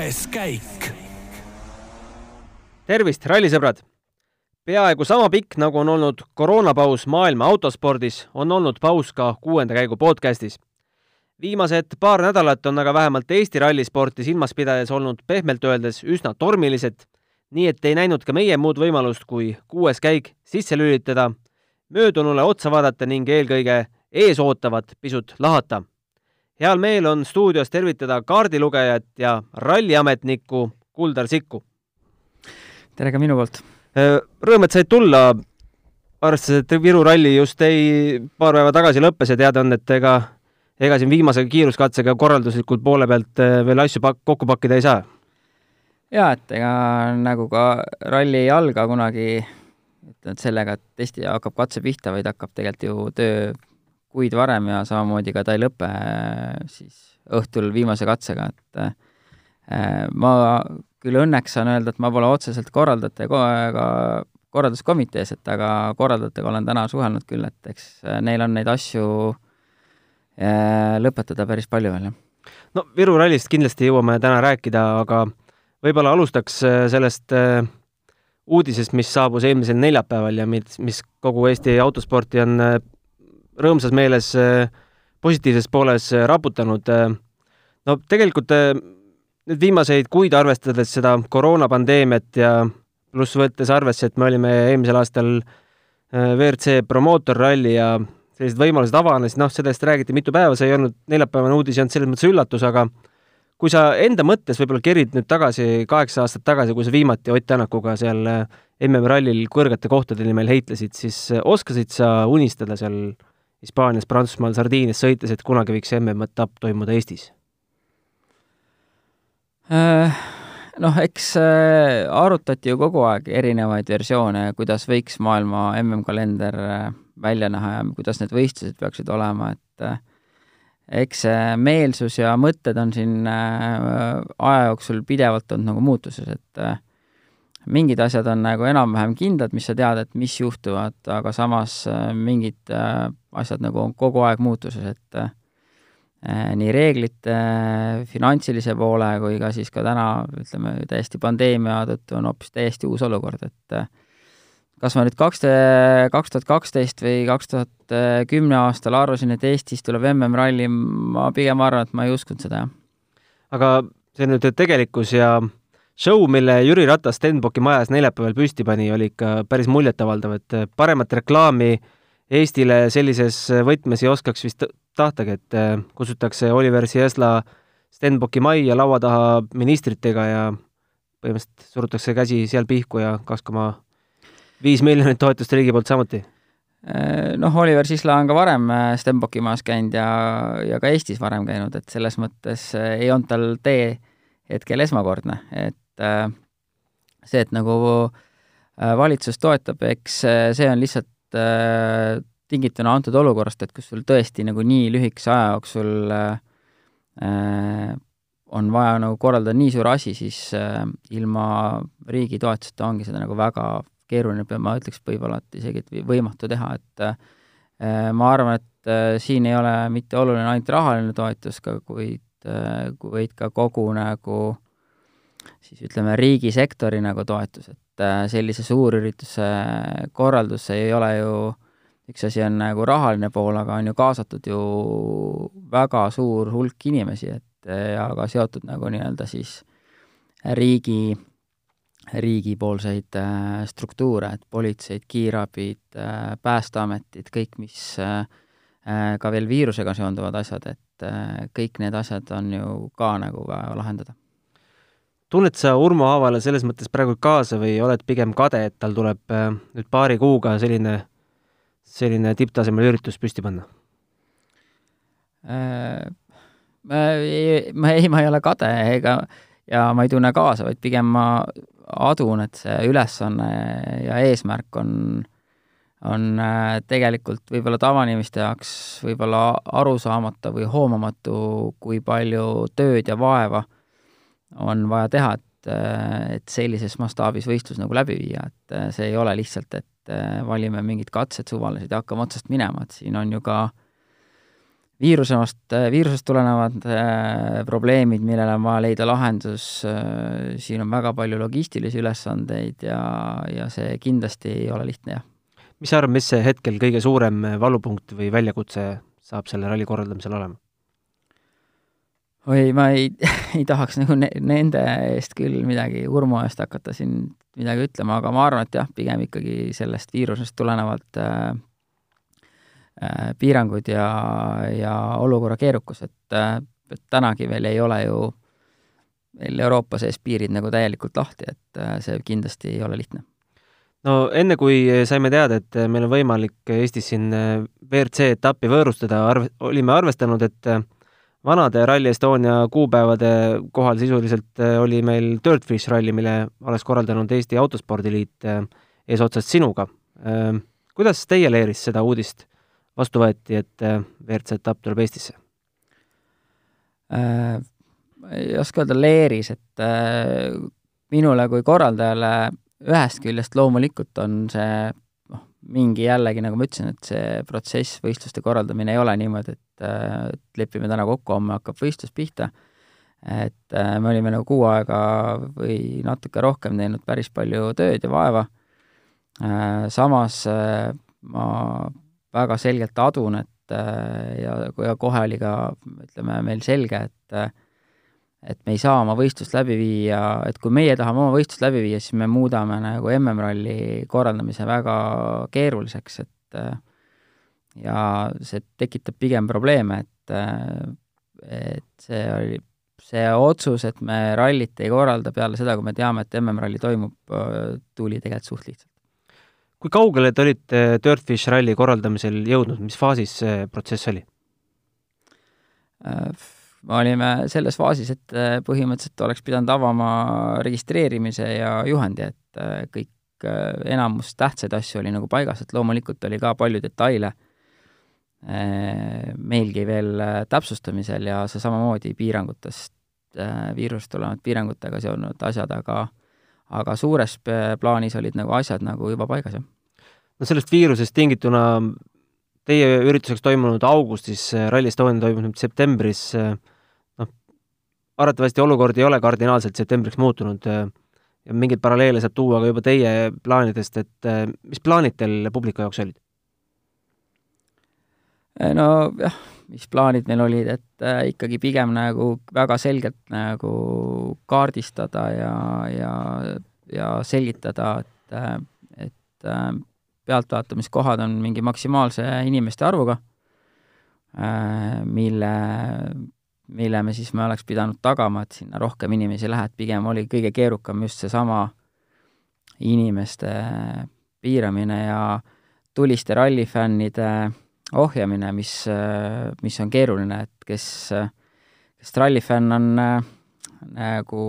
kuues käik. tervist, rallisõbrad! peaaegu sama pikk, nagu on olnud koroonapaus maailma autospordis, on olnud paus ka kuuenda käigu podcastis. viimased paar nädalat on aga vähemalt Eesti rallisporti silmas pidades olnud pehmelt öeldes üsna tormilised, nii et ei näinud ka meie muud võimalust, kui kuues käik sisse lülitada, möödunule otsa vaadata ning eelkõige eesootavat pisut lahata heal meel on stuudios tervitada kaardilugejat ja ralliametnikku Kuldar Sikku. tere ka minu poolt! Rõõm, et said tulla, arvestades, et Viru ralli just ei, paar päeva tagasi lõppes ja teada on, et ega ega siin viimase kiiruskatsega korralduslikult poole pealt veel asju pak-, kokku pakkida ei saa? jaa, et ega nagu ka ralli ei alga kunagi et sellega, et testi hakkab katse pihta, vaid hakkab tegelikult ju töö kuid varem ja samamoodi ka ta ei lõpe siis õhtul viimase katsega, et äh, ma küll õnneks saan öelda, et ma pole otseselt korraldajatega korralduskomitees, et aga korraldajatega olen täna suhelnud küll, et eks äh, neil on neid asju äh, lõpetada päris palju veel, jah. no Viru rallist kindlasti jõuame täna rääkida, aga võib-olla alustaks sellest uudisest, mis saabus eelmisel neljapäeval ja mis, mis kogu Eesti autosporti on rõõmsas meeles äh, positiivses pooles äh, raputanud. Äh, no tegelikult nüüd viimaseid kuid arvestades seda koroonapandeemiat ja pluss võttes arvesse, et me olime eelmisel aastal WRC promootorralli ja sellised võimalused avanesid, noh, sellest räägiti mitu päeva, see ei olnud, neljapäevane uudis ei olnud selles mõttes üllatus, aga kui sa enda mõttes võib-olla kerid nüüd tagasi kaheksa aastat tagasi, kui sa viimati Ott Tänakuga seal MM-rallil kõrgete kohtade nimel heitlesid, siis oskasid sa unistada seal Hispaanias, Prantsusmaal, Sardiinias sõites, et kunagi võiks MM-etapp toimuda Eestis? Äh, noh, eks äh, arutati ju kogu aeg erinevaid versioone, kuidas võiks maailma MM-kalender äh, välja näha ja kuidas need võistlused peaksid olema, et eks see meelsus ja mõtted on siin aja jooksul pidevalt olnud nagu muutuses, et mingid asjad on nagu enam-vähem kindlad, mis sa tead, et mis juhtuvad, aga samas mingid asjad nagu on kogu aeg muutuses, et äh, nii reeglite äh,, finantsilise poole kui ka siis ka täna, ütleme, täiesti pandeemia tõttu on hoopis täiesti uus olukord, et äh, kas ma nüüd kaks, kaks tuhat kaksteist või kaks tuhat kümne aastal arvasin, et Eestis tuleb MM-ralli, ma pigem arvan, et ma ei uskunud seda, jah. aga see nüüd tegelikkus ja show, mille Jüri Ratas Stenbocki majas neljapäeval püsti pani, oli ikka päris muljetavaldav, et paremat reklaami äh, Eestile sellises võtmes ei oskaks vist tahtagi, et äh, kutsutakse Oliver Siesla Stenbocki majja laua taha ministritega ja põhimõtteliselt surutakse käsi seal pihku ja kaks koma viis miljonit toetust riigi poolt samuti. Äh, noh, Oliver Sisla on ka varem äh, Stenbocki majas käinud ja, ja ka Eestis varem käinud, et selles mõttes ei olnud tal tee hetkel esmakordne, et see, et nagu valitsus toetab, eks see on lihtsalt äh, tingituna antud olukorrast, et kus sul tõesti nagu nii lühikese aja jooksul äh, on vaja nagu korraldada nii suur asi, siis äh, ilma riigi toetuseta ongi seda nagu väga keeruline, ma ütleks võib-olla, et isegi et võimatu teha, et äh, ma arvan, et äh, siin ei ole mitte oluline ainult rahaline toetus ka, kuid äh,, vaid ka kogu nagu siis ütleme, riigisektori nagu toetus, et äh, sellise suurürituse korraldus ei ole ju, üks asi on nagu rahaline pool, aga on ju kaasatud ju väga suur hulk inimesi, et äh, ja ka seotud nagu nii-öelda siis riigi, riigipoolseid äh, struktuure, et politseid, kiirabid, päästeametid, kõik, mis ka veel viirusega seonduvad asjad, et kõik need asjad on ju ka nagu vaja lahendada tunned sa Urmo Aavale selles mõttes praegu kaasa või oled pigem kade, et tal tuleb äh, nüüd paari kuuga selline, selline tipptasemel üritus püsti panna äh,? ma ei, ma ei, ma ei ole kade ega ja ma ei tunne kaasa, vaid pigem ma adun, et see ülesanne ja eesmärk on, on äh, tegelikult võib-olla tavainimeste jaoks võib-olla arusaamata või hoomamatu, kui palju tööd ja vaeva äh, on vaja teha, et, et sellises mastaabis võistlus nagu läbi viia, et see ei ole lihtsalt, et valime mingid katsed suvalised ja hakkame otsast minema, et siin on ju ka viirusest, viirusest tulenevad äh, probleemid, millele on vaja leida lahendus äh,, siin on väga palju logistilisi ülesandeid ja, ja see kindlasti ei ole lihtne, jah. mis sa arvad, mis hetkel kõige suurem valupunkt või väljakutse saab selle ralli korraldamisel olema? Oi, ma ei, ei tahaks nagu ne, nende eest küll midagi, Urmo eest hakata siin midagi ütlema, aga ma arvan, et jah, pigem ikkagi sellest viirusest tulenevalt äh, Äh, piirangud ja, ja olukorra keerukus, et, äh, et tänagi veel ei ole ju meil Euroopa sees piirid nagu täielikult lahti, et äh, see kindlasti ei ole lihtne. no enne, kui saime teada, et meil on võimalik Eestis siin WRC etappi võõrustada, arv-, olime arvestanud, et vanade Rally Estonia kuupäevade kohal sisuliselt oli meil Dirtfish ralli, mille oleks korraldanud Eesti Autospordiliit eesotsas sinuga. Kuidas teie leeris seda uudist vastu võeti, et äh, WRC etapp tuleb Eestisse äh,? ei oska öelda leeris, et äh, minule kui korraldajale ühest küljest loomulikult on see mingi jällegi, nagu ma ütlesin, et see protsess, võistluste korraldamine ei ole niimoodi, et, äh, et lepime täna kokku, homme hakkab võistlus pihta, et äh, me olime nagu kuu aega või natuke rohkem teinud päris palju tööd ja vaeva. Äh,, samas äh, ma väga selgelt adun, et äh, ja, ja kohe oli ka, ütleme, meil selge, et et me ei saa oma võistlust läbi viia, et kui meie tahame oma võistlust läbi viia, siis me muudame nagu MM-ralli korraldamise väga keeruliseks, et ja see tekitab pigem probleeme, et et see oli, see otsus, et me rallit ei korralda peale seda, kui me teame, et MM-ralli toimub, tuli tegelikult suht lihtsalt kui kaugele te olite Dirtfish ralli korraldamisel jõudnud, mis faasis see protsess oli? Äh, me olime selles faasis, et äh, põhimõtteliselt oleks pidanud avama registreerimise ja juhendi, et äh, kõik, enamus tähtsaid asju oli nagu paigas, et loomulikult oli ka palju detaile meilgi veel täpsustamisel ja see samamoodi piirangutest, viirusest tulenevad piirangutega seonduvad asjad, aga aga suures plaanis olid nagu asjad nagu juba paigas, jah. no sellest viirusest tingituna teie ürituseks toimunud augustis, Rally Estonia toimub nüüd septembris, noh, arvatavasti olukord ei ole kardinaalselt septembriks muutunud ja mingeid paralleele saab tuua ka juba teie plaanidest, et mis plaanid teil publiku jaoks olid? no jah, mis plaanid meil olid, et äh, ikkagi pigem nagu väga selgelt nagu kaardistada ja, ja, ja selgitada, et, äh, et äh, pealtvaatamiskohad on mingi maksimaalse inimeste arvuga, mille, mille me siis, me oleks pidanud tagama, et sinna rohkem inimesi ei lähe, et pigem oli kõige keerukam just seesama inimeste piiramine ja tuliste rallifännide ohjamine, mis, mis on keeruline, et kes, kes trallifänn on nagu,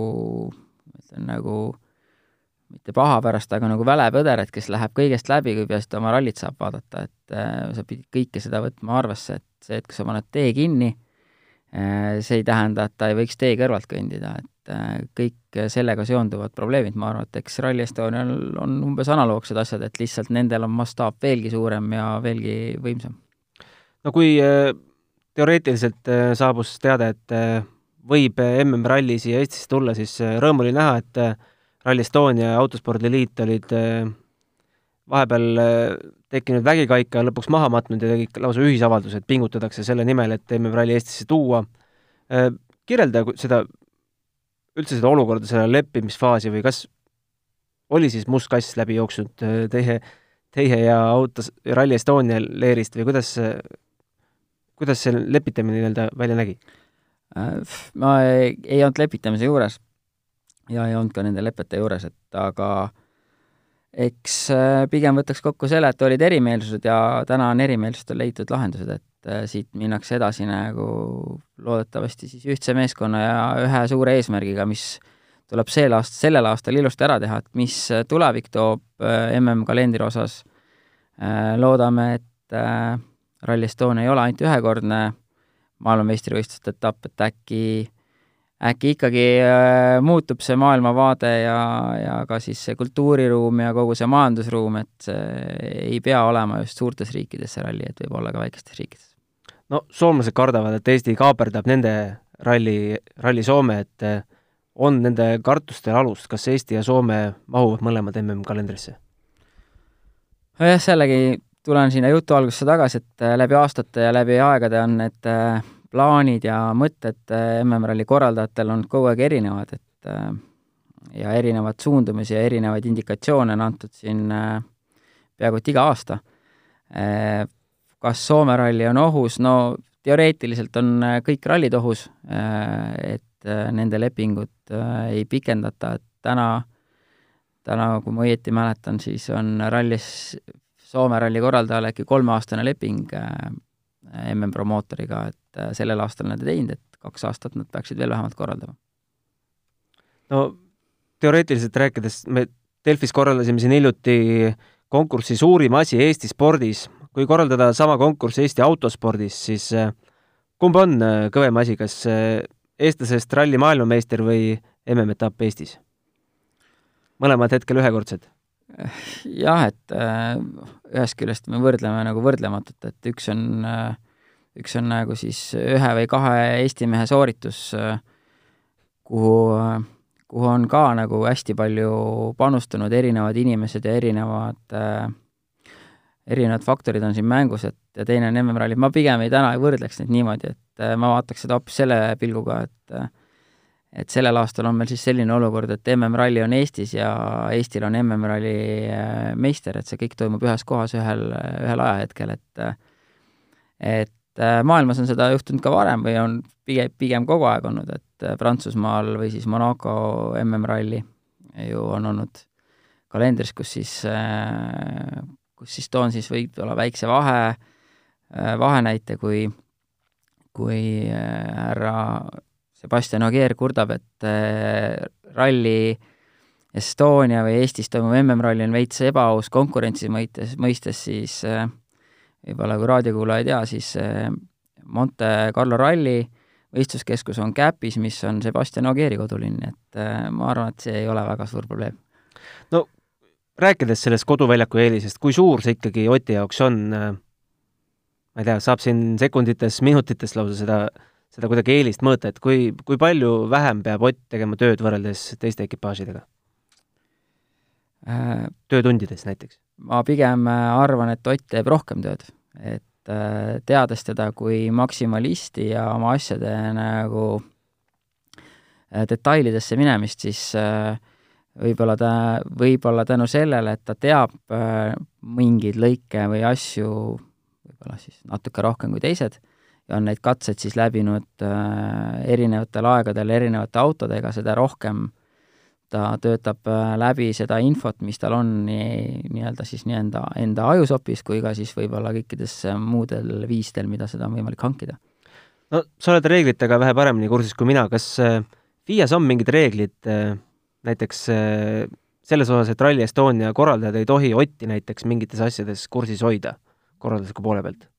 ütlen nagu mitte paha pärast, aga nagu välepõder, et kes läheb kõigest läbi, kui peaasi, et oma rallit saab vaadata, et äh, sa pidid kõike seda võtma arvesse, et see, et kui sa paned tee kinni äh,, see ei tähenda, et ta ei võiks tee kõrvalt kõndida, et äh, kõik sellega seonduvad probleemid, ma arvan, et eks Rally Estonial on umbes analoogsed asjad, et lihtsalt nendel on mastaap veelgi suurem ja veelgi võimsam. No kui äh, teoreetiliselt äh, saabus teade, et äh, võib MM-ralli siia Eestisse tulla, siis rõõm oli näha, et Rally Estonia ja Autospordiliit olid vahepeal tekkinud vägikaika lõpuks maha matnud ja tegid lausa ühisavalduse, et pingutatakse selle nimel, et MM-ralli Eestisse tuua. kirjelda seda, üldse seda olukorda, seda leppimisfaasi või kas oli siis must kass läbi jooksnud teie, teie ja autos, Rally Estonia leerist või kuidas, kuidas see lepitamine nii-öelda välja nägi? Äh, ma ei olnud lepitamise juures ja ei olnud ka nende lepete juures, et aga eks äh, pigem võtaks kokku selle, et olid erimeelsused ja täna on erimeelsustel leitud lahendused, et äh, siit minnakse edasi nagu loodetavasti siis ühtse meeskonna ja ühe suure eesmärgiga, mis tuleb sel aast-, sellel aastal ilusti ära teha, et mis tulevik toob MM-kalendri osas. loodame, et Rally Estonia ei ole ainult ühekordne maailmameistrivõistluste etapp, et äkki, äkki ikkagi äh, muutub see maailmavaade ja, ja ka siis see kultuuriruum ja kogu see majandusruum, et ei pea olema just suurtes riikides see ralli, et võib olla ka väikestes riikides. no soomlased kardavad, et Eesti kaaperdab nende ralli, Ralli Soome, et eh, on nende kartustel alust, kas Eesti ja Soome mahuvad mõlemad MM-kalendrisse? nojah, jällegi tulen sinna jutu algusesse tagasi, et äh, läbi aastate ja läbi aegade on need äh, plaanid ja mõtted äh, MM-ralli korraldajatel olnud kogu aeg erinevad, et ja erinevad suundumisi ja erinevaid indikatsioone on antud siin peaaegu et iga aasta. Kas Soome ralli on ohus, no teoreetiliselt on kõik rallid ohus, et nende lepingut ei pikendata, et täna täna, kui ma õieti mäletan, siis on rallis, Soome ralli korraldajal äkki kolmeaastane leping äh, MM-promootoriga, et äh, sellel aastal nad ei teinud, et kaks aastat nad peaksid veel vähemalt korraldama. no teoreetiliselt rääkides, me Delfis korraldasime siin hiljuti konkursi Suurim asi Eesti spordis. kui korraldada sama konkurss Eesti autospordis, siis äh, kumb on kõvem asi, kas eestlasest ralli maailmameister või MM-etapp Eestis? mõlemad hetkel ühekordsed? jah, et äh, ühest küljest me võrdleme nagu võrdlematut, et üks on üks on nagu siis ühe või kahe Eesti mehe sooritus kuhu kuhu on ka nagu hästi palju panustanud erinevad inimesed ja erinevad erinevad faktorid on siin mängus, et ja teine on MM-ralli, ma pigem ei, täna ei võrdleks neid niimoodi, et ma vaataks seda hoopis selle pilguga, et äh, et sellel aastal on meil siis selline olukord, et MM-ralli on Eestis ja Eestil on MM-ralli äh, meister, et see kõik toimub ühes kohas ühel, ühel ajahetkel, et et äh, maailmas on seda juhtunud ka varem või on pigem, pigem kogu aeg olnud, et äh, Prantsusmaal või siis Monaco MM-ralli ju on olnud kalendris, kus siis, kus siis toon siis võib-olla väikse vahe, vahenäite, kui kui härra Sebastian Ogier kurdab, et äh, ralli Estonia või Eestis toimuv MM-ralli on veits ebaaus konkurentsi mõistes, mõistes, siis äh, võib-olla kui raadiokuulaja ei tea, siis äh, Monte Carlo ralli võistluskeskus on Käpis, mis on Sebastian Ogieri kodulinn, et ma arvan, et see ei ole väga suur probleem. no rääkides sellest koduväljaku eelisest, kui suur see ikkagi Oti jaoks on, ma ei tea, saab siin sekundites, minutites lausa seda äh, seda kuidagi eelist mõõta, et kui, kui palju vähem peab Ott tegema tööd võrreldes teiste ekipaažidega äh,? töötundides näiteks? ma pigem äh, arvan, et Ott teeb rohkem tööd, et äh, teades teda kui maksimalisti ja oma asjade nagu äh, detailidesse minemist, siis äh, võib-olla ta, võib-olla tänu sellele, et ta teab äh, mingeid lõike või asju võib-olla siis natuke rohkem kui teised ja on neid katseid siis läbinud äh, erinevatel aegadel erinevate autodega, seda rohkem ta töötab äh, läbi seda infot, mis tal on nii, nii-öelda siis nii-enda enda ajusopis kui ka siis võib-olla kõikides muudel viisidel, mida seda on võimalik hankida. no sa oled reeglitega vähe paremini kursis kui mina, kas äh, FIAs on mingid reeglid näiteks selles osas, et Rally Estonia korraldajad ei tohi Otti näiteks mingites asjades kursis hoida korraldusliku poole pealt?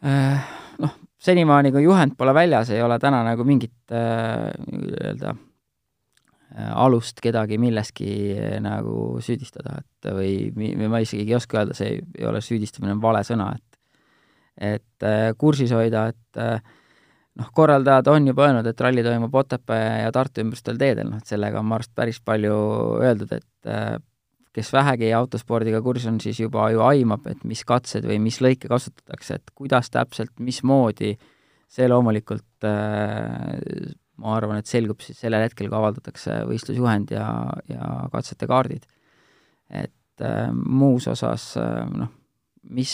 Äh, noh, senimaani, kui juhend pole väljas, ei ole täna nagu mingit äh, nii-öelda äh, alust kedagi milleski nagu süüdistada, et või, või ma isegi ei oska öelda, see ei, ei ole süüdistamine, on vale sõna, et et kursis hoida, et noh, korraldajad on juba öelnud, et ralli toimub Otepää ja Tartu ümbrustel teedel, noh et sellega on minu arust päris palju öeldud, et kes vähegi autospordiga kursis on, siis juba ju aimab, et mis katsed või mis lõike kasutatakse, et kuidas täpselt, mismoodi, see loomulikult äh, ma arvan, et selgub siis sellel hetkel, kui avaldatakse võistlusjuhend ja, ja katsete kaardid. et äh, muus osas äh, noh, mis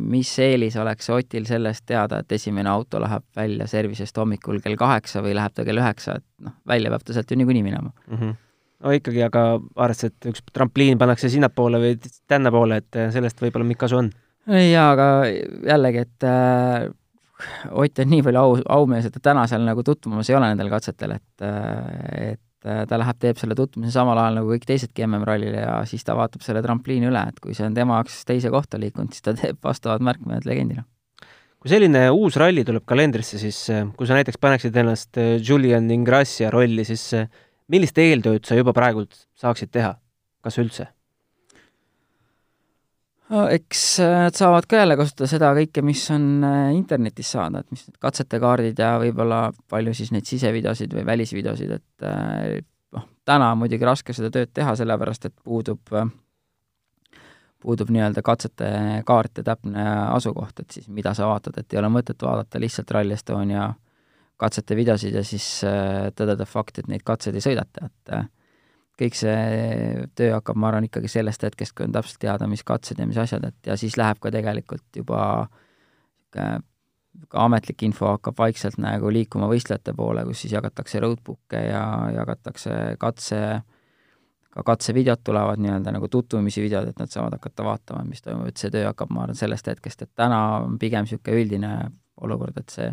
mis eelis oleks Otil sellest teada, et esimene auto läheb välja servisest hommikul kell kaheksa või läheb ta kell üheksa, et noh, välja peab ta sealt ju niikuinii minema mm. -hmm no ikkagi, aga arvestades, et üks trampliin pannakse sinnapoole või tännapoole, et eh, sellest võib-olla mingit kasu on? jaa, aga jällegi, et äh, Ott on nii palju au, aumees, et ta täna seal nagu tutvumas ei ole nendel katsetel, et äh, et äh, ta läheb, teeb selle tutvumise samal ajal nagu kõik teisedki MM-rallil ja siis ta vaatab selle trampliini üle, et kui see on tema jaoks teise kohta liikunud, siis ta teeb vastavad märkmed legendina. kui selline uus ralli tuleb kalendrisse, siis kui sa näiteks paneksid ennast Julian Ingrassia rolli, siis millist eeltööd sa juba praegult saaksid teha, kas üldse? no eks nad saavad ka jälle kasutada seda kõike, mis on internetis saada, et mis need katsetekaardid ja võib-olla palju siis neid sisevideosid või välisvideosid, et noh, täna on muidugi raske seda tööd teha, sellepärast et puudub äh, puudub nii-öelda katsete kaart ja täpne asukoht, et siis mida sa vaatad, et ei ole mõtet vaadata lihtsalt Rally Estonia katsete videosid ja siis äh, tõdeda fakti, et neid katseid ei sõideta, et äh, kõik see töö hakkab, ma arvan, ikkagi sellest hetkest, kui on täpselt teada, mis katsed ja mis asjad, et ja siis läheb ka tegelikult juba niisugune ka ametlik info hakkab vaikselt nagu liikuma võistlejate poole, kus siis jagatakse roadbook'e ja jagatakse katse äh, ka katsevideod tulevad nii-öelda nagu tutvumise videod, et nad saavad hakata vaatama, mis toimub, et see töö hakkab, ma arvan, sellest hetkest, et täna on pigem niisugune üldine olukord, et see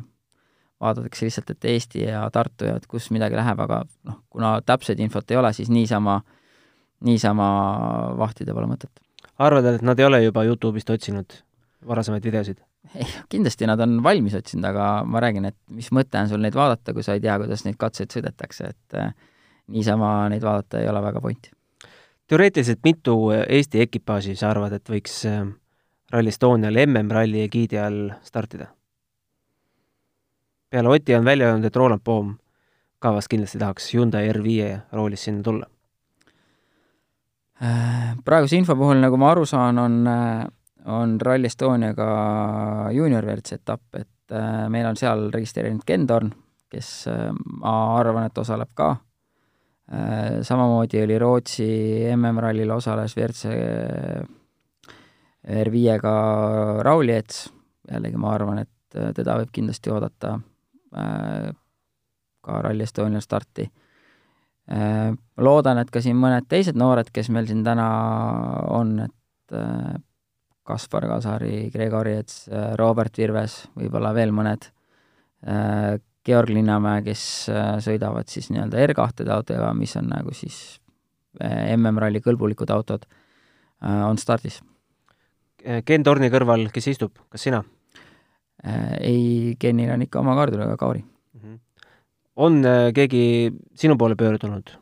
vaadatakse lihtsalt, et Eesti ja Tartu ja et kus midagi läheb, aga noh, kuna täpset infot ei ole, siis niisama, niisama vahtida pole mõtet. arvad, et nad ei ole juba Youtube'ist otsinud varasemaid videosid? ei, kindlasti nad on valmis otsinud, aga ma räägin, et mis mõte on sul neid vaadata, kui sa ei tea, kuidas neid katseid sõidetakse, et niisama neid vaadata ei ole väga pointi. teoreetiliselt mitu Eesti ekipaaži sa arvad, et võiks äh, Rally Estonial MM-ralli egiidi all startida? Peale Oti on välja öelnud, et Roland Poom ka vast kindlasti tahaks Hyundai R5 roolis sinna tulla. Äh, praeguse info puhul, nagu ma aru saan, on, äh, on Rally Estoniaga juunior WRC etapp, et meil on seal registreerinud Ken Torn, kes ma arvan, et osaleb ka. Äh, samamoodi oli Rootsi MM-rallil osales WRC R5-ga Raul Jeets, jällegi ma arvan, et äh, teda võib kindlasti oodata. äh, ka Rally Estonia starti. Ma loodan, et ka siin mõned teised noored, kes meil siin täna on, et Kaspar Kasari, Gregor Jets, Robert Virves, võib-olla veel mõned, Georg Linnamäe, kes äh, sõidavad siis nii-öelda R2-de autodega, mis on nagu siis äh, MM-ralli kõlbulikud autod, äh, on stardis. Ken Torni kõrval, kes istub, kas sina? Ei, Kenil on ikka oma kaardiga Kauri mm. -hmm. on keegi sinu poole pöördunud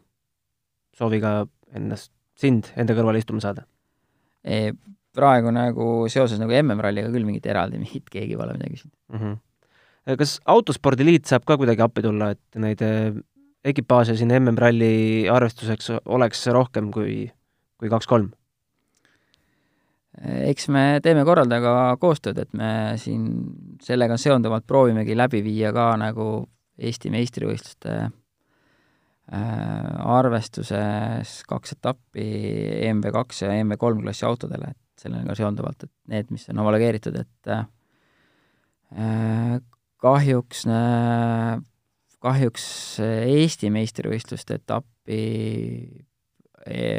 sooviga ennast, sind enda kõrvale istuma saada? praegu nagu seoses nagu MM-ralliga küll mingit eraldi mingit keegi pole midagi küsinud mm. -hmm Äh, kas Autospordiliit saab ka kuidagi appi tulla, et neid äh, ekipaaže siin MM-ralli arvestuseks oleks rohkem kui, kui kaks-kolm? Äh, eks me teeme korraldajaga koostööd, et me siin sellega seonduvalt proovimegi läbi viia ka nagu Eesti meistrivõistluste arvestuses kaks etappi EMV2 ja EMV3 klassi autodele, et sellega seonduvalt, et need, mis on homologeeritud, et kahjuks, kahjuks Eesti meistrivõistluste etappi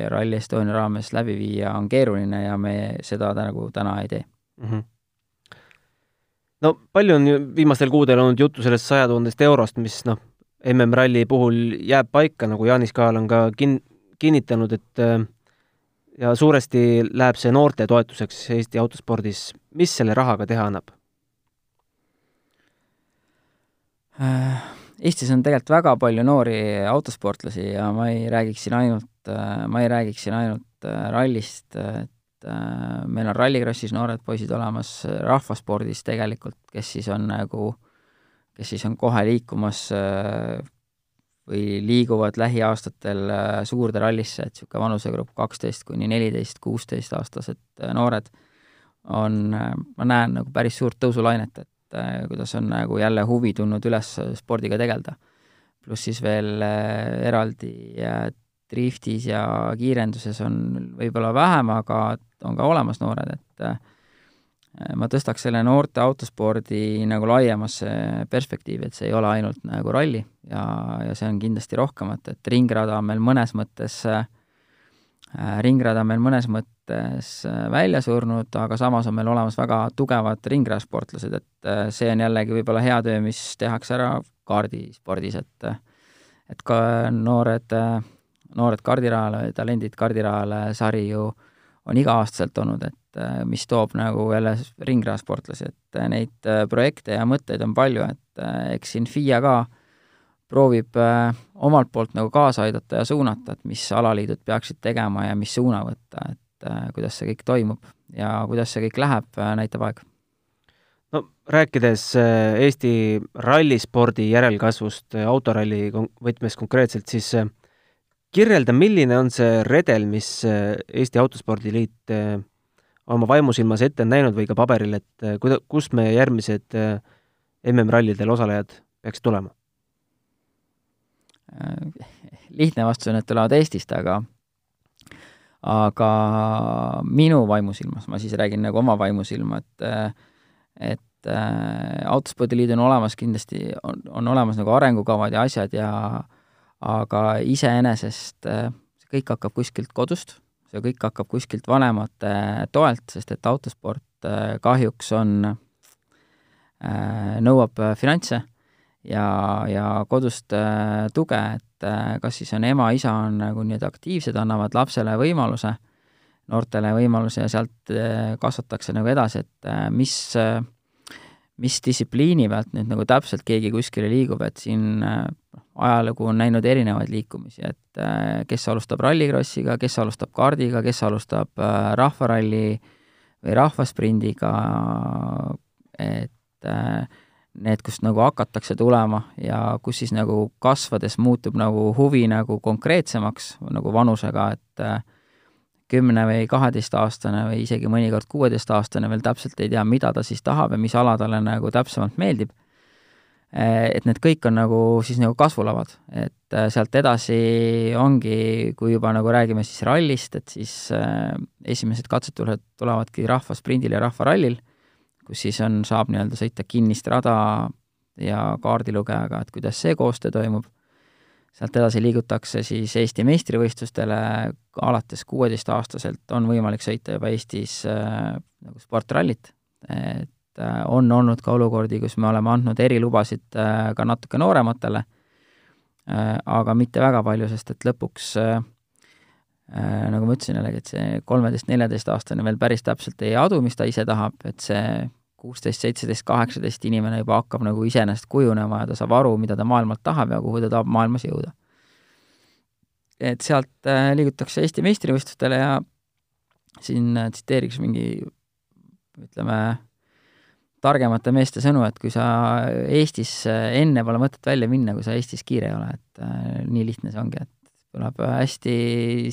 Rally Estonia raames läbi viia on keeruline ja me seda nagu täna ei tee mm. -hmm. no palju on viimastel kuudel olnud juttu sellest saja tuhandest eurost, mis noh, MM-ralli puhul jääb paika, nagu Jaanis Kaal on ka kin-, kinnitanud, et äh, ja suuresti läheb see noorte toetuseks Eesti autospordis. mis selle rahaga teha annab? Äh, Eestis on tegelikult väga palju noori autosportlasi ja ma ei räägiks siin ainult, äh, ma ei räägiks siin ainult äh, rallist, et meil on rallikrossis noored poisid olemas, rahvaspordis tegelikult, kes siis on nagu, kes siis on kohe liikumas või liiguvad lähiaastatel suurde rallisse, et niisugune vanusegrupp kaksteist kuni neliteist, kuusteist aastased noored on, ma näen nagu päris suurt tõusulainet, et et äh, kuidas on nagu jälle huvi tulnud üles spordiga tegeleda. pluss siis veel äh, eraldi driftis ja kiirenduses on võib-olla vähem, aga on ka olemas noored, et äh, ma tõstaks selle noorte autospordi nagu laiemasse perspektiivi, et see ei ole ainult nagu ralli ja, ja see on kindlasti rohkemat, et ringrada on meil mõnes mõttes äh, Äh, ringrada on meil mõnes mõttes äh, välja surnud, aga samas on meil olemas väga tugevad ringrajasportlased, et äh, see on jällegi võib-olla hea töö, mis tehakse ära kaardispordis, et et ka noored, noored kardirajale, talendid kardirajale sari ju on iga-aastaselt olnud, et mis toob nagu jälle ringrajasportlasi, et neid projekte ja mõtteid on palju, et eks siin FIA ka äh, proovib äh, omalt poolt nagu kaasa aidata ja suunata, et mis alaliidud peaksid tegema ja mis suuna võtta, et äh, kuidas see kõik toimub ja kuidas see kõik läheb, näitab aeg. no rääkides Eesti rallispordi järelkasvust autoralli võtmes konkreetselt, siis kirjelda, milline on see redel, mis Eesti Autospordiliit oma vaimusilmas ette on näinud või ka paberil, et kuida-, kus meie järgmised MM-rallidel osalejad peaksid tulema? lihtne vastus on, et tulevad Eestist, aga aga minu vaimusilmas, ma siis räägin nagu oma vaimusilma, et et äh, Autospordiliidul on olemas kindlasti, on, on olemas nagu arengukavad ja asjad ja aga iseenesest äh, see kõik hakkab kuskilt kodust, see kõik hakkab kuskilt vanemate toelt, sest et autosport äh, kahjuks on äh,, nõuab finantse ja, ja kodust tuge, et kas siis on ema, isa on nagu nii-öelda aktiivsed, annavad lapsele võimaluse, noortele võimaluse ja sealt kasvatakse nagu edasi, et mis mis distsipliini pealt nüüd nagu täpselt keegi kuskile liigub, et siin ajalugu on näinud erinevaid liikumisi, et äh, kes alustab rallikrossiga, kes alustab kaardiga, kes alustab äh, rahvaralli või rahvasprindiga, et need, kust nagu hakatakse tulema ja kus siis nagu kasvades muutub nagu huvi nagu konkreetsemaks nagu vanusega, et kümne või kaheteistaastane või isegi mõnikord kuueteistaastane veel täpselt ei tea, mida ta siis tahab ja mis ala talle nagu täpsemalt meeldib. Et need kõik on nagu siis nagu kasvulavad, et sealt edasi ongi, kui juba nagu räägime siis rallist, et siis esimesed katsetused tulevadki rahvasprindil ja rahvarallil kus siis on, saab nii-öelda sõita kinnist rada ja kaardilugejaga, et kuidas see koostöö toimub. sealt edasi liigutakse siis Eesti meistrivõistlustele, alates kuueteistaastaselt on võimalik sõita juba Eestis äh, nagu sportrallit, et äh, on olnud ka olukordi, kus me oleme andnud erilubasid äh, ka natuke noorematele äh,, aga mitte väga palju, sest et lõpuks äh, Äh, nagu ma ütlesin jällegi, et see kolmeteist-neljateistaastane veel päris täpselt ei adu, mis ta ise tahab, et see kuusteist, seitseteist, kaheksateist inimene juba hakkab nagu iseenesest kujunema ja ta saab aru, mida ta maailmalt tahab ja kuhu ta tahab maailmas jõuda. et sealt äh, liigutakse Eesti meistrivõistlustele ja siin äh, tsiteeriks mingi ütleme, targemate meeste sõnu, et kui sa Eestis enne pole mõtet välja minna, kui sa Eestis kiire ei ole, et äh, nii lihtne see ongi, et tuleb hästi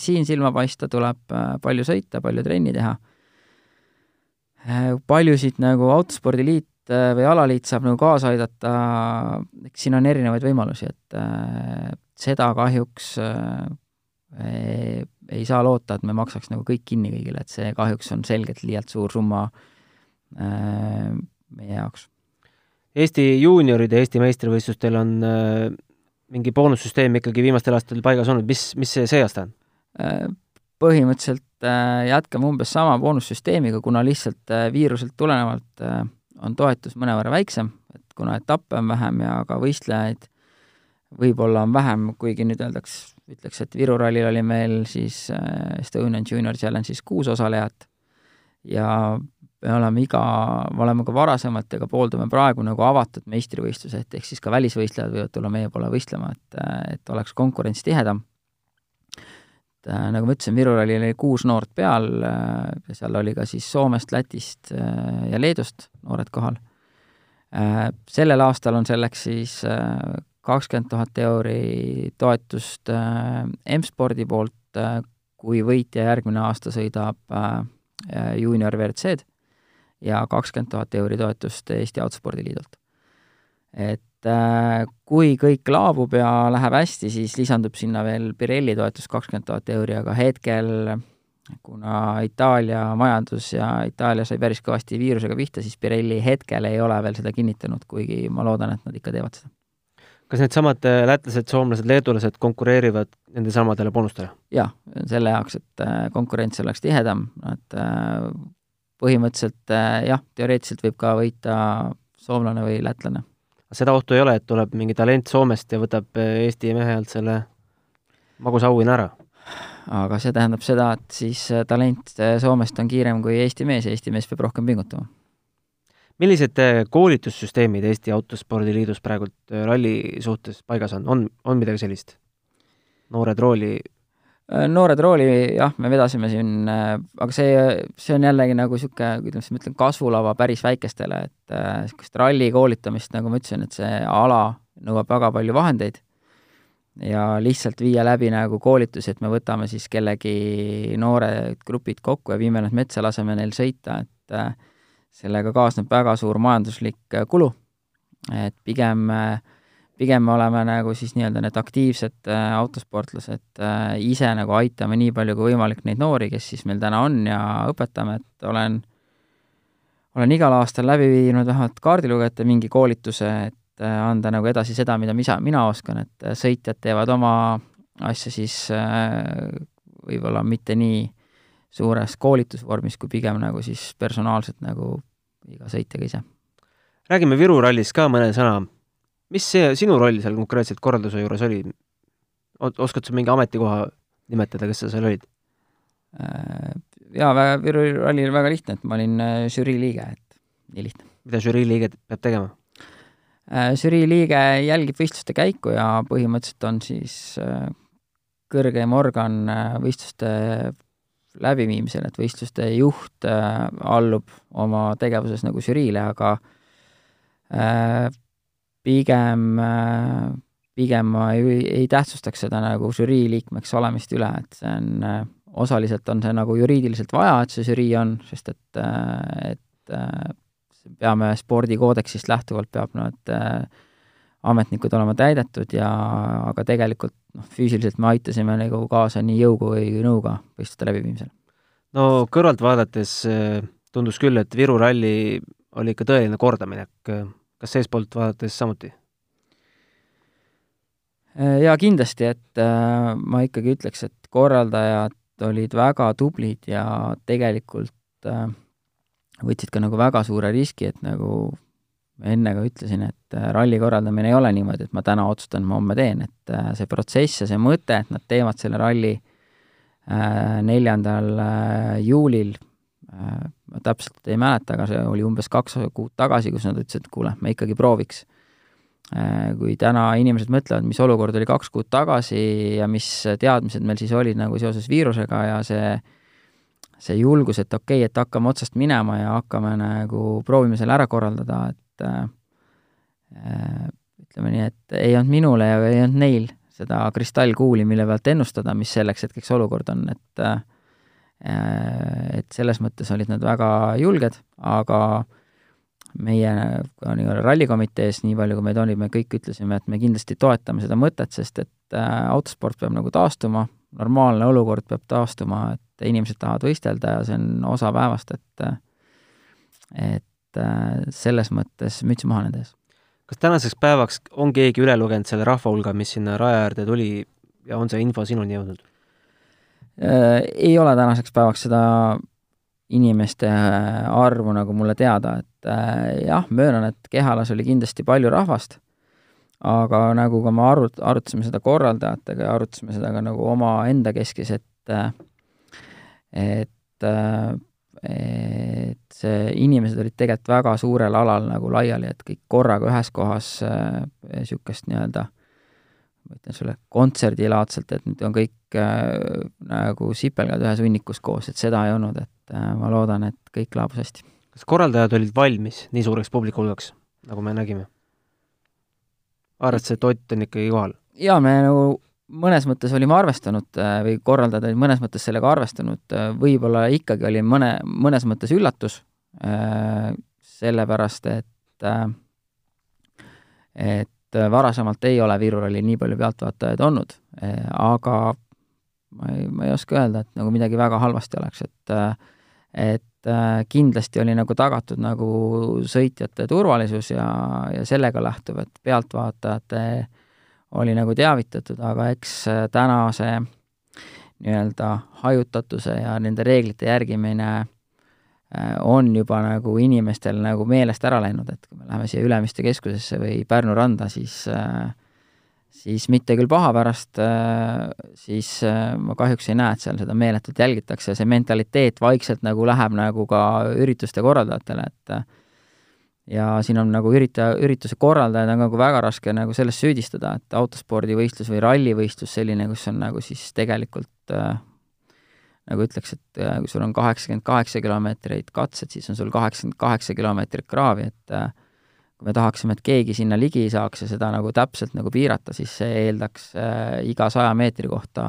siin silma paista, tuleb äh, palju sõita, palju trenni teha. Äh, paljusid nagu Autospordiliit äh, või alaliit saab nagu kaasa aidata, eks siin on erinevaid võimalusi, et äh, seda kahjuks äh, ei, ei saa loota, et me maksaks nagu kõik kinni kõigile, et see kahjuks on selgelt liialt suur summa äh, meie jaoks. Eesti juunioride Eesti meistrivõistlustel on äh, mingi boonussüsteem ikkagi viimastel aastatel paigas olnud, mis, mis see see aasta on? Äh, põhimõtteliselt äh, jätkame umbes sama boonussüsteemiga, kuna lihtsalt äh, viiruselt tulenevalt on toetus mõnevõrra väiksem, et kuna etappe on vähem ja ka võistlejaid võib-olla on vähem, kuigi nüüd öeldaks, ütleks, et Viru rallil oli meil siis Estonian Junior Challenge'is kuus osalejat ja me oleme iga, me oleme ka ka pooldame praegu nagu avatud meistrivõistlused, ehk siis ka välisvõistlejad võivad tulla meie poole võistlema, et, et oleks konkurents tihedam. et äh, nagu ma ütlesin, Viru rallil oli kuus noort peal äh, seal oli ka siis Soomest, Lätist äh, ja Leedust noored kohal. Sellel aastal on selleks siis kakskümmend tuhat euri toetust M-spordi poolt, kui võitja järgmine aasta sõidab juunior WRC-d ja kakskümmend tuhat euri toetust Eesti Autospordiliidult. et äh, kui kõik laabub ja läheb hästi, siis lisandub sinna veel Pirelli toetus kakskümmend tuhat euri, aga hetkel kuna Itaalia majandus ja Itaalia sai päris kõvasti viirusega pihta, siis Pirelli hetkel ei ole veel seda kinnitanud, kuigi ma loodan, et nad ikka teevad seda. kas needsamad äh, lätlased, soomlased, leedulased konkureerivad nende samadele boonustele? jah, selle jaoks, et äh, konkurents oleks tihedam, nad põhimõtteliselt äh, jah, teoreetiliselt võib ka võita soomlane või lätlane. seda ohtu ei ole, et tuleb mingi talent Soomest ja võtab äh, Eesti mehe alt selle magusa auhinna ära? aga see tähendab seda, et siis äh, talent Soomest on kiirem kui Eesti mees ja Eesti mees peab rohkem pingutama. millised koolitussüsteemid Eesti Autospordiliidus praegult ralli suhtes paigas on, on, on midagi sellist? noored rooli noored rooli jah, me vedasime siin, aga see, see on jällegi nagu niisugune, kuidas ma ütlen, kasvulava päris väikestele, et niisugust ralli koolitamist, nagu ma ütlesin, et see ala nõuab väga palju vahendeid ja lihtsalt viia läbi nagu koolitusi, et me võtame siis kellegi noored grupid kokku ja viime nad metsa, laseme neil sõita, et sellega kaasneb väga suur majanduslik kulu. et pigem äh, pigem me oleme nagu siis nii-öelda need aktiivsed äh, autosportlased äh, ise nagu aitame nii palju kui võimalik neid noori, kes siis meil täna on ja õpetame, et olen, olen igal aastal läbi viinud vähemalt kaardilugejate mingi koolituse, et äh, anda nagu edasi seda, mida misa, mina oskan, et äh, sõitjad teevad oma asja siis äh, võib-olla mitte nii suures koolitusvormis, kui pigem nagu siis personaalselt nagu iga sõitjaga ise. räägime Viru rallist ka mõne sõna mis see sinu roll seal konkreetselt korralduse juures oli? oskad sa mingi ametikoha nimetada, kes sa seal olid? Äh, jaa, väga, Viru ralli oli väga lihtne, et ma olin äh, žürii liige, et nii lihtne. mida žürii liige peab tegema? Äh, žürii liige jälgib võistluste käiku ja põhimõtteliselt on siis kõrgeim organ võistluste läbiviimisel, et võistluste juht allub oma tegevuses nagu žüriile, aga pigem, pigem ma ei, ei tähtsustaks seda nagu žürii liikmeks olemist üle, et see on, osaliselt on see nagu juriidiliselt vaja, et see žürii on, sest et, et peame spordikoodeksist lähtuvalt, peab need ametnikud olema täidetud ja aga tegelikult noh, füüsiliselt me aitasime nagu kaasa nii jõu kui nõuga võistluste läbiviimisel. no kõrvalt vaadates tundus küll, et Viru ralli oli ikka tõeline kordaminek kas seestpoolt vaadates samuti? Äh, jaa, kindlasti, et äh, ma ikkagi ütleks, et korraldajad olid väga tublid ja tegelikult äh, võtsid ka nagu väga suure riski, et nagu enne ka ütlesin, et äh, ralli korraldamine ei ole niimoodi, et ma täna otsustan, ma homme teen, et äh, see protsess ja see mõte, et nad teevad selle ralli äh, neljandal juulil ma täpselt ei mäleta, aga see oli umbes kaks kuud tagasi, kus nad ütlesid, et kuule, me ikkagi prooviks. Äh, kui täna inimesed mõtlevad, mis olukord oli kaks kuud tagasi ja mis teadmised meil siis olid nagu seoses viirusega ja see see julgus, et okei okay,, et hakkame otsast minema ja hakkame nagu proovime selle ära korraldada, et äh, ütleme nii, et ei olnud minule ja ei olnud neil seda kristallkuuli, mille pealt ennustada, mis selleks hetkeks olukord on, et äh, Äh, et selles mõttes olid nad väga julged, aga meie nii-öelda rallikomitees, nii palju kui meid oli, me kõik ütlesime, et me kindlasti toetame seda mõtet, sest et äh, autosport peab nagu taastuma, normaalne olukord peab taastuma, et inimesed tahavad võistelda ja see on osa päevast, et et äh, selles mõttes müts maha nende ees. kas tänaseks päevaks on keegi üle lugenud selle rahva hulga, mis sinna raja äärde tuli ja on see info sinuni jõudnud? Äh, ei ole tänaseks päevaks seda inimeste äh, arvu nagu mulle teada, et äh, jah, möönan, et Kehalas oli kindlasti palju rahvast, aga nagu ka me arut-, arutasime seda korraldajatega ja arutasime seda ka nagu omaenda keskis, et et et see, inimesed olid tegelikult väga suurel alal nagu laiali, et kõik korraga ühes kohas niisugust äh, nii-öelda ma ütlen sulle, kontserdilaadselt, et nüüd on kõik äh, nagu sipelgad ühes hunnikus koos, et seda ei olnud, et äh, ma loodan, et kõik laabus hästi. kas korraldajad olid valmis nii suureks publiku hulgaks, nagu me nägime? arvates, et Ott on ikkagi kohal? jaa, me nagu mõnes mõttes olime arvestanud äh, või korraldajad olid mõnes mõttes sellega arvestanud, äh, võib-olla ikkagi oli mõne, mõnes mõttes üllatus äh,, sellepärast et et et äh, varasemalt ei ole Viru rallil nii palju pealtvaatajaid olnud, äh, aga ma ei, ma ei oska öelda, et nagu midagi väga halvasti oleks, et äh, et kindlasti oli nagu tagatud nagu sõitjate turvalisus ja, ja sellega lähtuv, et pealtvaatajate oli nagu teavitatud, aga eks tänase nii-öelda hajutatuse ja nende reeglite järgimine Äh, on juba nagu inimestel nagu meelest ära läinud, et kui me läheme siia Ülemiste keskusesse või Pärnu randa, siis äh, siis mitte küll paha pärast, äh, siis ma kahjuks ei näe, et seal seda meeletult jälgitakse, see mentaliteet vaikselt nagu läheb nagu ka ürituste korraldajatele, et ja siin on nagu üritaja, ürituse korraldajaid on nagu väga raske nagu selles süüdistada, et autospordivõistlus või rallivõistlus selline, kus on nagu siis tegelikult äh, nagu ütleks, et äh, kui sul on kaheksakümmend kaheksa kilomeetrit katset, siis on sul kaheksakümmend kaheksa kilomeetrit kraavi, et äh, kui me tahaksime, et keegi sinna ligi saaks ja seda nagu täpselt nagu piirata, siis see eeldaks äh, iga saja meetri kohta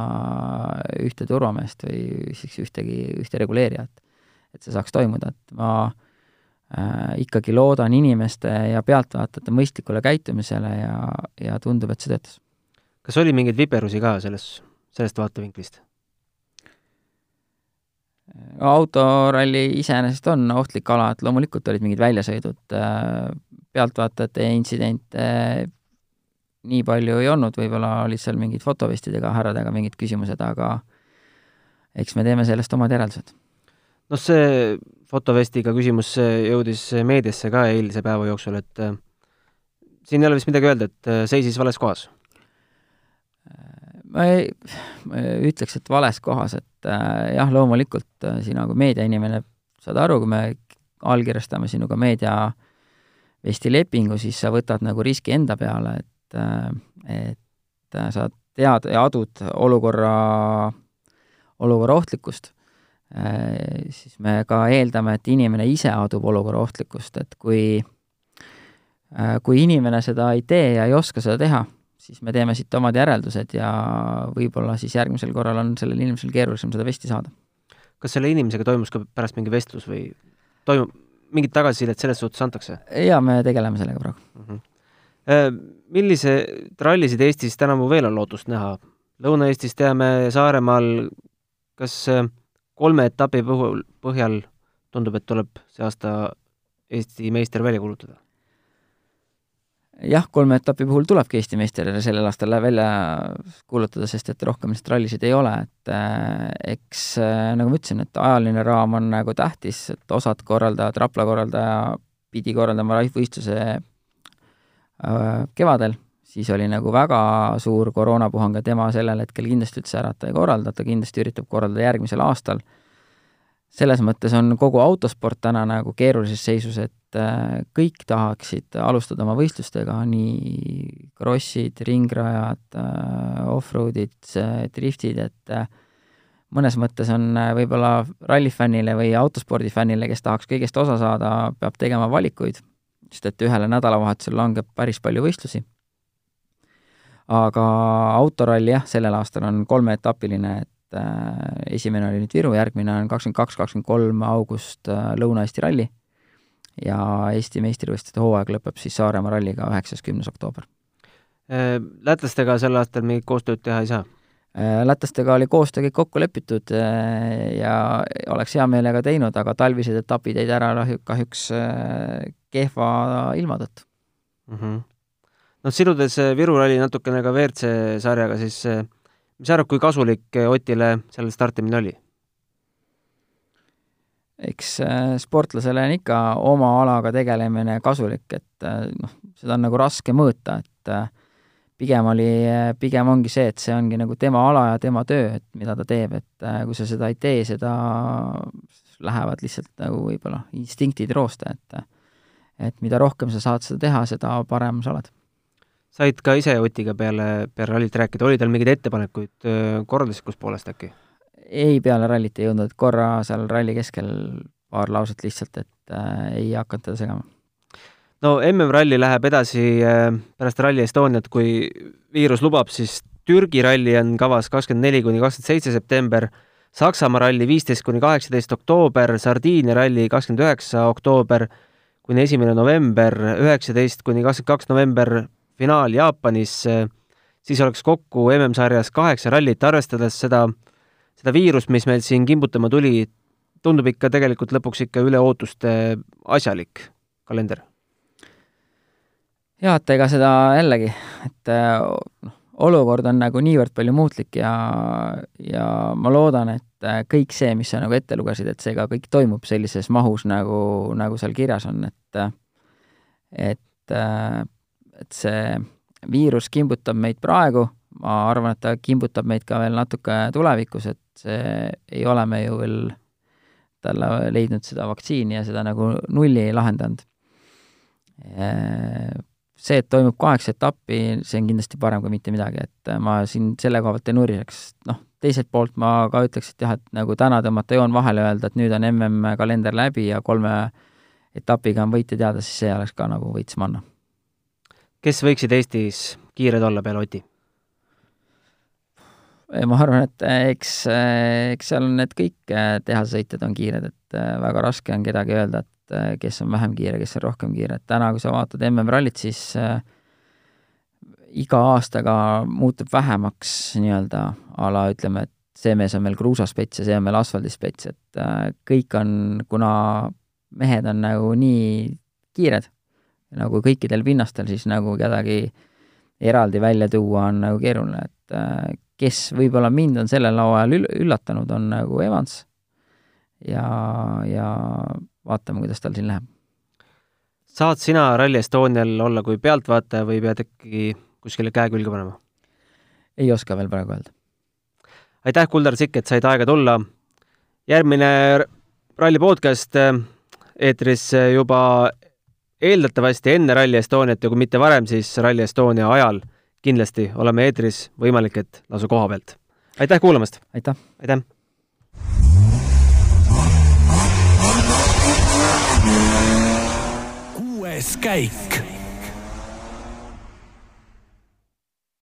ühte turvameest või siis ühtegi, ühte reguleerijat. et see saaks toimuda, et ma ikkagi loodan inimeste ja pealtvaatajate mõistlikule käitumisele ja, ja tundub, et see töötas. kas oli mingeid viperusi ka selles, sellest vaatevinklist? Autoralli iseenesest on ohtlik ala, et loomulikult olid mingid väljasõidud, äh, pealtvaatajate intsidente nii palju ei olnud, võib-olla olid seal mingid fotovestidega härradega mingid küsimused, aga eks me teeme sellest omad järeldused. noh, see fotovestiga küsimus jõudis meediasse ka eilse päeva jooksul, et äh, siin ei ole vist midagi öelda, et äh, seisis vales kohas? Ma ei, ma ei ütleks, et vales kohas, et äh, jah, loomulikult äh, sina kui meediainimene saad aru, kui me allkirjastame sinuga meediavesti lepingu, siis sa võtad nagu riski enda peale, et äh,, et äh, sa tead ja adud olukorra, olukorra ohtlikkust. Äh,, siis me ka eeldame, et inimene ise adub olukorra ohtlikkust, et kui äh, kui inimene seda ei tee ja ei oska seda teha, siis me teeme siit omad järeldused ja võib-olla siis järgmisel korral on sellel inimesel keerulisem seda vesti saada. kas selle inimesega toimus ka pärast mingi vestlus või toimub, mingit tagasisidet selles suhtes antakse? jaa, me tegeleme sellega praegu mm. -hmm. Milliseid rallisid Eestis tänavu veel on lootust näha? Lõuna-Eestis teame Saaremaal, kas äh, kolme etapi puhul, põhjal tundub, et tuleb see aasta Eesti meister välja kuulutada? Jah, kolme etapi puhul tulebki Eesti meister sellel aastal välja kuulutada, sest et rohkem lihtsalt rallisid ei ole, et äh, eks äh, nagu ma ütlesin, et ajaline raam on nagu tähtis, et osad korraldajad, Rapla korraldaja pidi korraldama võistluse äh, kevadel, siis oli nagu väga suur koroonapuhang ja tema sellel hetkel kindlasti üldse ära ei korralda, ta kindlasti üritab korraldada järgmisel aastal. Selles mõttes on kogu autosport täna nagu keerulises seisus, et äh, kõik tahaksid alustada oma võistlustega, nii krossid, ringrajad, äh, off-road'id, driftid, et äh, mõnes mõttes on võib-olla rallifännile või autospordifännile, kes tahaks kõigest osa saada, peab tegema valikuid, sest et ühele nädalavahetusel langeb päris palju võistlusi. aga autoralli jah, sellel aastal on kolmeetapiline, et esimene oli nüüd Viru, järgmine on kakskümmend kaks, kakskümmend kolm august Lõuna-Eesti ralli ja Eesti meistrivõistluste hooaeg lõpeb siis Saaremaa ralliga üheksas, kümnes oktoober. Äh, lätlastega sel aastal mingit koostööd teha ei saa? Äh, lätlastega oli koostöö kõik kokku lepitud äh, ja oleks hea meelega teinud, aga talvised etapid jäid ära kahjuks kehva ilma tõttu mm. -hmm. noh, sidudes Viru ralli natukene ka WRC sarjaga, siis mis sa arvad, kui kasulik Otile seal startimine oli? eks äh, sportlasele on ikka oma alaga tegelemine kasulik, et äh, noh, seda on nagu raske mõõta, et pigem oli, pigem ongi see, et see ongi nagu tema ala ja tema töö, et mida ta teeb, et kui sa seda ei tee, seda lähevad lihtsalt nagu võib-olla instinktid roosta, et et mida rohkem sa saad seda teha, seda parem sa oled. Said ka ise Otiga peale, peale rallit rääkida, oli tal mingeid ettepanekuid korralduslikust poolest äkki? ei, peale rallit ei jõudnud, korra seal ralli keskel paar lauset lihtsalt, et äh, ei hakanud teda segama. no MM-ralli läheb edasi äh, pärast Rally Estoniat, kui viirus lubab, siis Türgi ralli on kavas kakskümmend neli kuni kakskümmend seitse september, Saksamaa ralli viisteist kuni kaheksateist oktoober, Sardiinia ralli kakskümmend üheksa oktoober kuni esimene november, üheksateist kuni kakskümmend kaks november finaal Jaapanis, siis oleks kokku MM-sarjas kaheksa rallit, arvestades seda äh, seda viirust, mis meil siin kimbutama tuli, tundub ikka tegelikult lõpuks ikka üle ootuste asjalik kalender. jaa, et ega seda jällegi, et noh, olukord on nagu niivõrd palju muutlik ja, ja ma loodan, et kõik see, mis sa nagu ette lugesid, et see ka kõik toimub sellises mahus, nagu, nagu seal kirjas on, et et, et see viirus kimbutab meid praegu, ma arvan, et ta kimbutab meid ka veel natuke tulevikus, et see ei ole me ju veel talle leidnud seda vaktsiini ja seda nagu nulli ei lahendanud. See, et toimub kaheksa etappi, see on kindlasti parem kui mitte midagi, et ma siin selle koha pealt ei nuriseks, noh, teiselt poolt ma ka ütleks, et jah, et nagu täna tõmmata joon vahele, öelda, et nüüd on MM-kalender läbi ja kolme etapiga on võitja teada, siis see oleks ka nagu võits manna. Kes võiksid Eestis kiired olla peale Oti? ma arvan, et eks, eks seal on need kõik tehasesõitjad on kiired, et väga raske on kedagi öelda, et kes on vähem kiire, kes on rohkem kiire, et täna, kui sa vaatad MM-rallit, siis iga aastaga muutub vähemaks nii-öelda a la ütleme, et see mees on meil kruusaspets ja see on meil asfaldispets, et kõik on, kuna mehed on nagu nii kiired, nagu kõikidel pinnastel, siis nagu kedagi eraldi välja tuua on nagu keeruline, et äh, kes võib-olla mind on sellel üll-, üllatanud, on nagu Evans ja, ja vaatame, kuidas tal siin läheb. saad sina Rally Estonial olla kui pealtvaataja või pead ikkagi kuskile käe külge panema? ei oska veel praegu öelda. aitäh, Kuldar Sikk, et said aega tulla. järgmine Ralli podcast äh, eetris juba eeldatavasti enne Rally Estoniat ja kui mitte varem, siis Rally Estonia ajal kindlasti oleme eetris, võimalik, et lausa koha pealt. aitäh kuulamast! aitäh! aitäh! kuues käik